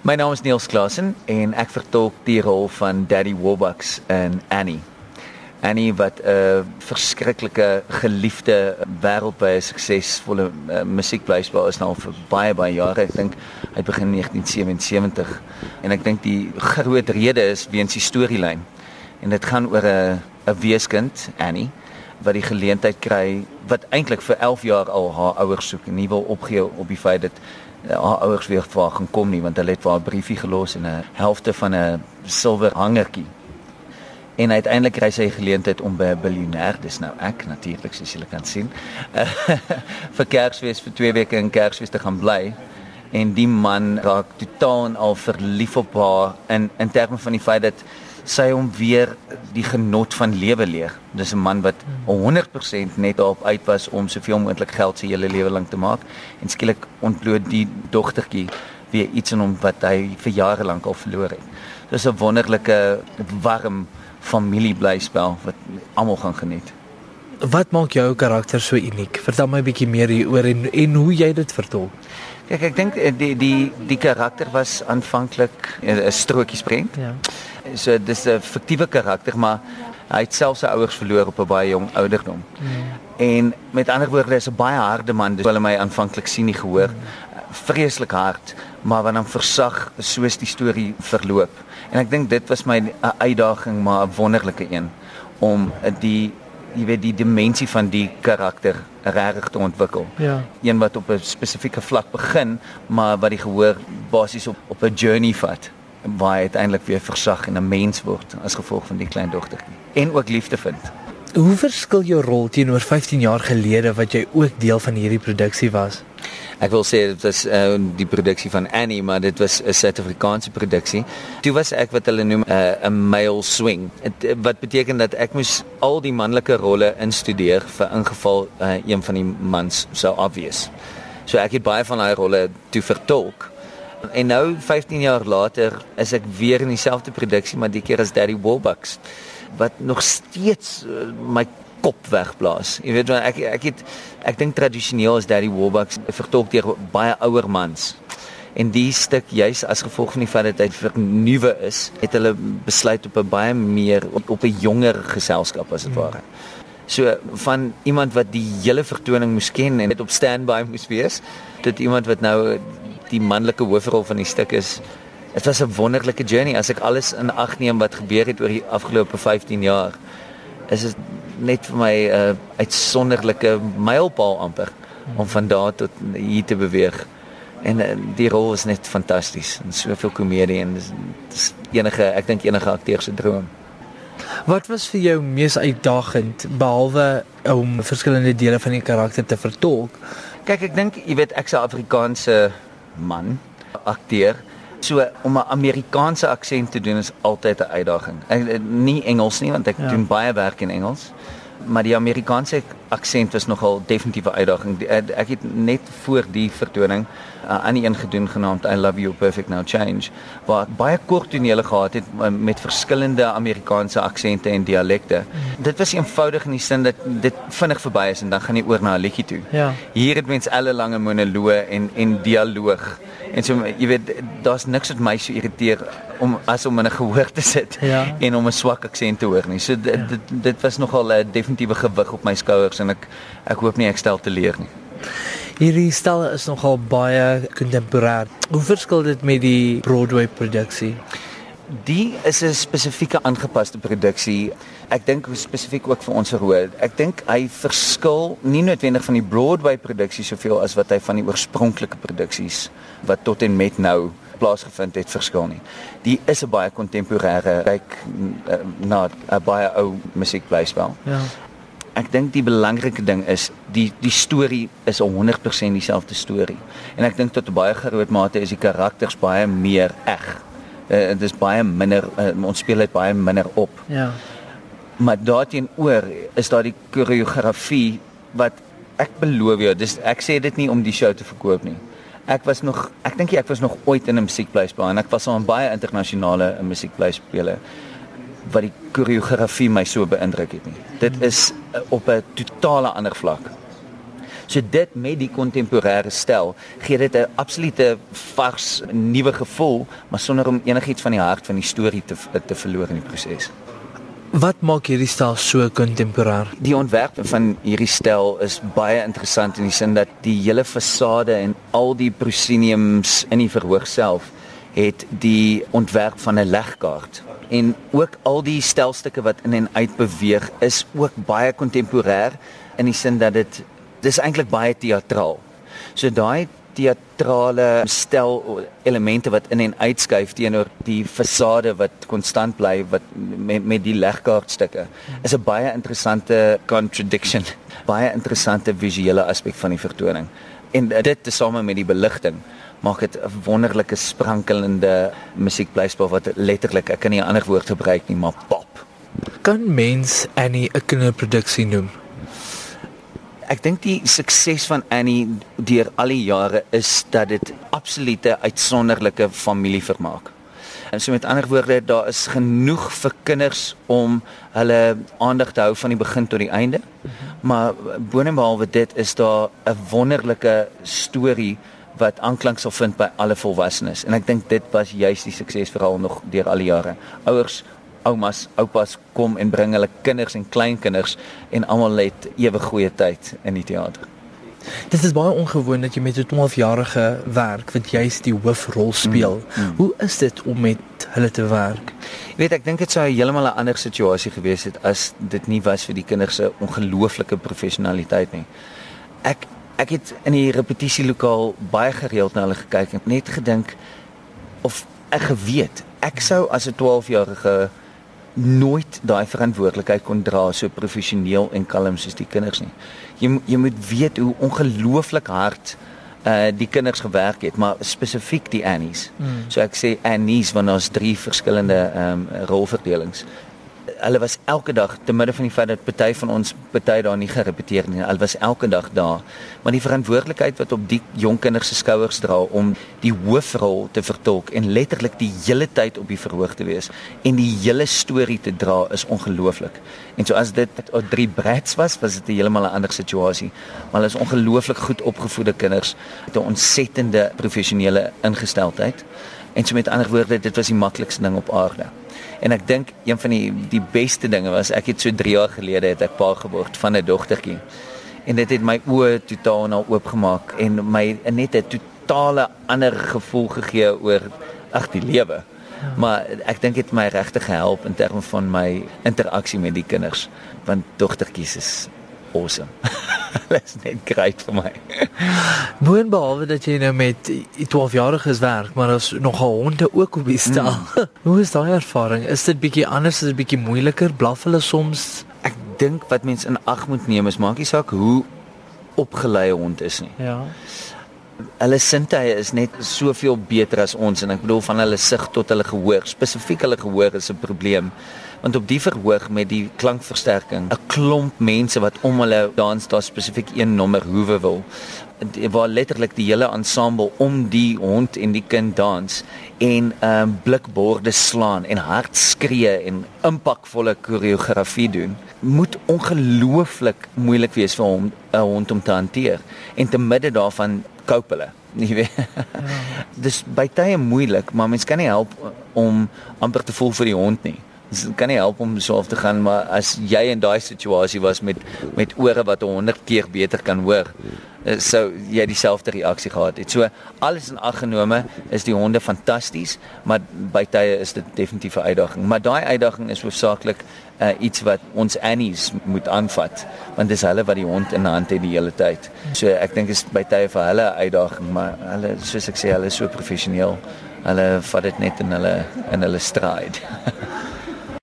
My naam is Niels Klasen en ek vertolk die rol van Daddy Warbucks in Annie. Annie wat 'n verskriklike geliefde wêreldwye suksesvolle uh, musiekblyspel is nou vir baie baie jare. Ek dink hy begin in 1977 en ek dink die groot rede is weens die storielyn. En dit gaan oor 'n 'n weeskind, Annie, wat die geleentheid kry wat eintlik vir 11 jaar al haar ouers soek en nie wil opgee op die feit dat uh, haar ouers weer vir gaan kom nie want hulle het vir haar 'n briefie gelos en 'n helfte van 'n silwer hangertjie en uiteindelik kry sy geleentheid om by 'n biljoenêr, dis nou ek natuurlik soos julle kan sien, vir Kersfees vir 2 weke in Kersfees te gaan bly. En die man raak totaal en al verlief op haar in in terme van die feit dat sy hom weer die genot van lewe leer. Dis 'n man wat 100% net daarop uit was om soveel moontlik geld sy hele lewe lank te maak en skielik ontbloot die dogtertjie weer iets in hom wat hy vir jare lank al verloor het. Dis 'n wonderlike warm familieblyspel wat almal gaan geniet. Wat maak jou karakter so uniek? Vertel my 'n bietjie meer hieroor en en hoe jy dit vertolk. Kyk, ek dink eh, die die die karakter was aanvanklik eh, 'n strokiesprent. Ja. So dis 'n fiktiewe karakter, maar hy het self sy ouers verloor op 'n baie jong ouderdom. Mm. En met ander woorde is 'n baie harde man, dis hulle my aanvanklik sien nie gehoor. Mm. Vreeslik hard, maar wanneer hom versag soos die storie verloop. En ek dink dit was my 'n uitdaging maar 'n wonderlike een om die jy weet die dimensie van die karakter regtig te ontwikkel. Ja. Een wat op 'n spesifieke vlak begin, maar wat die gehoor basies op op 'n journey vat waar hy uiteindelik weer versag en 'n mens word as gevolg van die klein dogtertjie en ook liefde vind. Hoe verskil jou rol teenoor 15 jaar gelede wat jy ook deel van hierdie produksie was? Ek wil sê dit was uh, die produksie van Annie, maar dit was 'n Suid-Afrikaanse produksie. Toe was ek wat hulle noem eh, 'n uh, male swing. Het, eh, wat beteken dat ek moes al die manlike rolle instudeer vir ingeval uh, een van die mans sou obvious. So ek het baie van daai rolle toe vertolk. En nou 15 jaar later is ek weer in dieselfde produksie, maar die keer as Daddy Warbucks wat nog steeds uh, my kop wegblaas. Jy weet ek ek het ek dink tradisioneel is Daddy Warbucks vertolk deur baie ouer mans. En die stuk juis as gevolg van die feit dat hy vernuwe is, het hulle besluit op 'n baie meer op, op 'n jonger geselskap as dit hmm. ware. So van iemand wat die hele vertoning moes ken en net op standby moes wees, tot iemand wat nou die manlike hoofrol van die stuk is. Dit was 'n wonderlike journey as ek alles in ag neem wat gebeur het oor die afgelope 15 jaar. Is dit net vir my 'n uh, uitsonderlike mylpaal amper om van daar tot hier te beweeg. En uh, die rol is net fantasties en soveel komedie en dis, dis enige ek dink enige akteur se droom. Wat was vir jou mees uitdagend behalwe om verskillende dele van die karakter te vertolk? Kyk, ek dink jy weet ek's 'n Afrikaanse man, akteur. So om 'n Amerikaanse aksent te doen is altyd 'n uitdaging. Ek nie Engels nie want ek ja. doen baie werk in Engels maar die Amerikaanse aksent was nogal definitief 'n uitdaging. Eh, ek het net voor die vertoning uh, aan die een gedoen genaamd I Love You Perfect Now Change waar ek baie kort tonele gehad het uh, met verskillende Amerikaanse aksente en dialekte. Mm. Dit was eenvoudig in die sin dat dit vinnig verby is en dan gaan jy oor na 'n liedjie toe. Ja. Hier het mens alle lange monoloë en en dialoog. En so jy weet daar's niks wat my so irriteer om as om in 'n gehoor te sit ja. en om 'n swak aksent te hoor nie. So dit ja. dit, dit was nogal 'n definitiewe gewig op my skouers en ek ek hoop nie ek stel te leer nie. Hierdie stel is nogal baie kontemporêr. Hoe verskil dit met die Broadway produksie? Die is 'n spesifieke aangepaste produksie. Ek dink spesifiek ook vir ons verhoor. Ek dink hy verskil nie noodwendig van die Broadway produksie soveel as wat hy van die oorspronklike produksies wat tot en met nou plaasgevind het verskil nie. Die is 'n baie kontemporêre kyk eh, na 'n baie ou musiekblyspel. Ja. Ek dink die belangrike ding is die die storie is 100% dieselfde storie. En ek dink tot 'n baie groot mate is die karakters baie meer eg. Uh, dit is baie minder uh, ons speel dit baie minder op. Ja. Maar daarteenoor is daar die koreografie wat ek beloof jou, dis ek sê dit nie om die show te verkoop nie ek was nog ek dink ek was nog ooit in 'n musiekblyspel en ek was al in baie internasionale musiekblyspele wat die koreografie my so beïndruk het nie. Dit is uh, op 'n totale ander vlak. So dit met die kontemporêre styl gee dit 'n absolute vars nuwe gevoel, maar sonder om enigiets van die hart van die storie te te verloor in die proses. Wat maak hierdie styl so kontemporêr? Die ontwerp van hierdie styl is baie interessant in die sin dat die hele fasade en al die prosceniums in die verhoog self het die ontwerp van 'n legkaart en ook al die stelstukke wat in en uit beweeg is ook baie kontemporêr in die sin dat dit dis eintlik baie teatraal. So daai teatrale stel elemente wat in en uitskuif teenoor die fasade wat konstant bly wat met met die legkaartstukke is 'n baie interessante contradiction, baie interessante visuele aspek van die vertoning. En dit tesame met die beligting maak dit 'n wonderlike sprankelende musiekblyspel wat letterlik ek kan nie 'n ander woord gebruik nie maar pop. Kan mens Annie 'n kinderproduksie noem? Ek dink die sukses van Annie deur al die jare is dat dit absolute uitsonderlike familievermaak. En so met ander woorde, daar is genoeg vir kinders om hulle aandag te hou van die begin tot die einde. Maar boonbehalwe dit is daar 'n wonderlike storie wat aanklank sal vind by alle volwassenes en ek dink dit was juist die sukses veral nog deur al die jare. Ouers, oumas, oupas kom en bring hulle kinders en kleinkinders en almal het ewe goeie tyd in die teater. Dit is baie ongewoon dat jy met 'n 12-jarige werk wat juist die hoofrol speel. Mm, mm. Hoe is dit om met hulle te werk? Jy weet, ek dink dit sou heeltemal 'n ander situasie gewees het as dit nie was vir die kinders se ongelooflike professionaliteit nie. Ek ek het in die repetisielokaal baie gereeld na hulle gekyk en net gedink of ek geweet ek sou as 'n 12-jarige nooit daai verantwoordelikheid kon dra so professioneel en kalm soos die kinders nie. Jy jy moet weet hoe ongelooflik hard uh die kinders gewerk het, maar spesifiek die Annies. Mm. So ek sê Annies want daar's drie verskillende ehm um, rolverdelings hulle was elke dag te midde van die feit dat party van ons party daar nie gerepeteer nie. Hulle was elke dag daar. Maar die verantwoordelikheid wat op die jong kinders se skouers dra om die hoofrol te vertolk en letterlik die hele tyd op die verhoog te wees en die hele storie te dra is ongelooflik. En so as dit op drie brats was, was dit heeltemal 'n ander situasie. Maar hulle is ongelooflik goed opgevoede kinders met 'n ontsettende professionele ingesteldheid. En so met ander woorde, dit was die maklikste ding op aarde. En ek dink een van die die beste dinge was ek het so 3 jaar gelede het ek pa geword van 'n dogtertjie. En dit het my oë totaal nou oopgemaak en my net 'n totale ander gevoel gegee oor ag die lewe. Maar ek dink dit het my regtig gehelp in terme van my interaksie met die kinders want dogtertjies is awesome. Is net great vir my. Boon behalwe dat jy nou met 12 jariges werk, maar daar's nogal honde ook op die stal. Mm. Hoe is daai ervaring? Is dit bietjie anders, is dit bietjie moeiliker? Blaf hulle soms? Ek dink wat mens in ag moet neem is maak nie saak hoe opgeleide hond is nie. Ja. Hulle sintuie is net soveel beter as ons en ek bedoel van hulle sig tot hulle gehoor. Spesifiek hulle gehoor is 'n probleem want op die verhoog met die klankversterking 'n klomp mense wat om hulle dans daar spesifiek een nommer hoewe wil waar letterlik die hele ensemble om die hond en die kind dans en ehm um, blikborde slaan en hard skree en impakvolle koreografie doen moet ongelooflik moeilik wees vir hom 'n hond om te hanteer en te midde daarvan koop hulle nie weet. Ja. Dis baie tye moeilik, maar mens kan nie help om amper te voel vir die hond nie. Dit kan nie help om so af te gaan maar as jy in daai situasie was met met ore wat 100 keer beter kan hoor eh, sou jy dieselfde reaksie gehad het. So alles in ag genome is die honde fantasties, maar by tye is dit definitief 'n uitdaging. Maar daai uitdaging is hoofsaaklik uh, iets wat ons Annies moet aanvat, want dis hulle wat die hond in hand het die hele tyd. So ek dink is by tye vir hulle 'n uitdaging, maar hulle soos ek sê, hulle is so professioneel. Hulle vat dit net in hulle in hulle stride.